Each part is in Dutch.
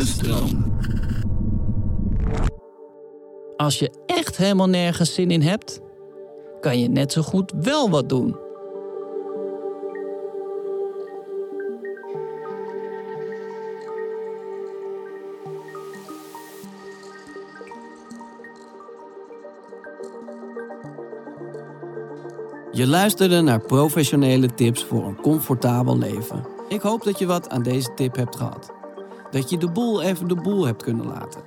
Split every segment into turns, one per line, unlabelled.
De stroom. Als je echt helemaal nergens zin in hebt, kan je net zo goed wel wat doen. Je luisterde naar professionele tips voor een comfortabel leven. Ik hoop dat je wat aan deze tip hebt gehad. Dat je de boel even de boel hebt kunnen laten.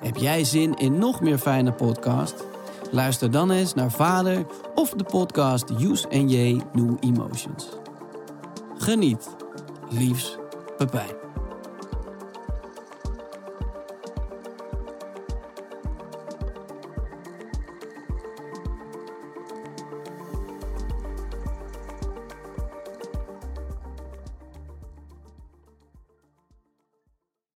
Heb jij zin in nog meer fijne podcast? Luister dan eens naar Vader of de podcast Use and J New Emotions. Geniet. Liefs, Pepijn.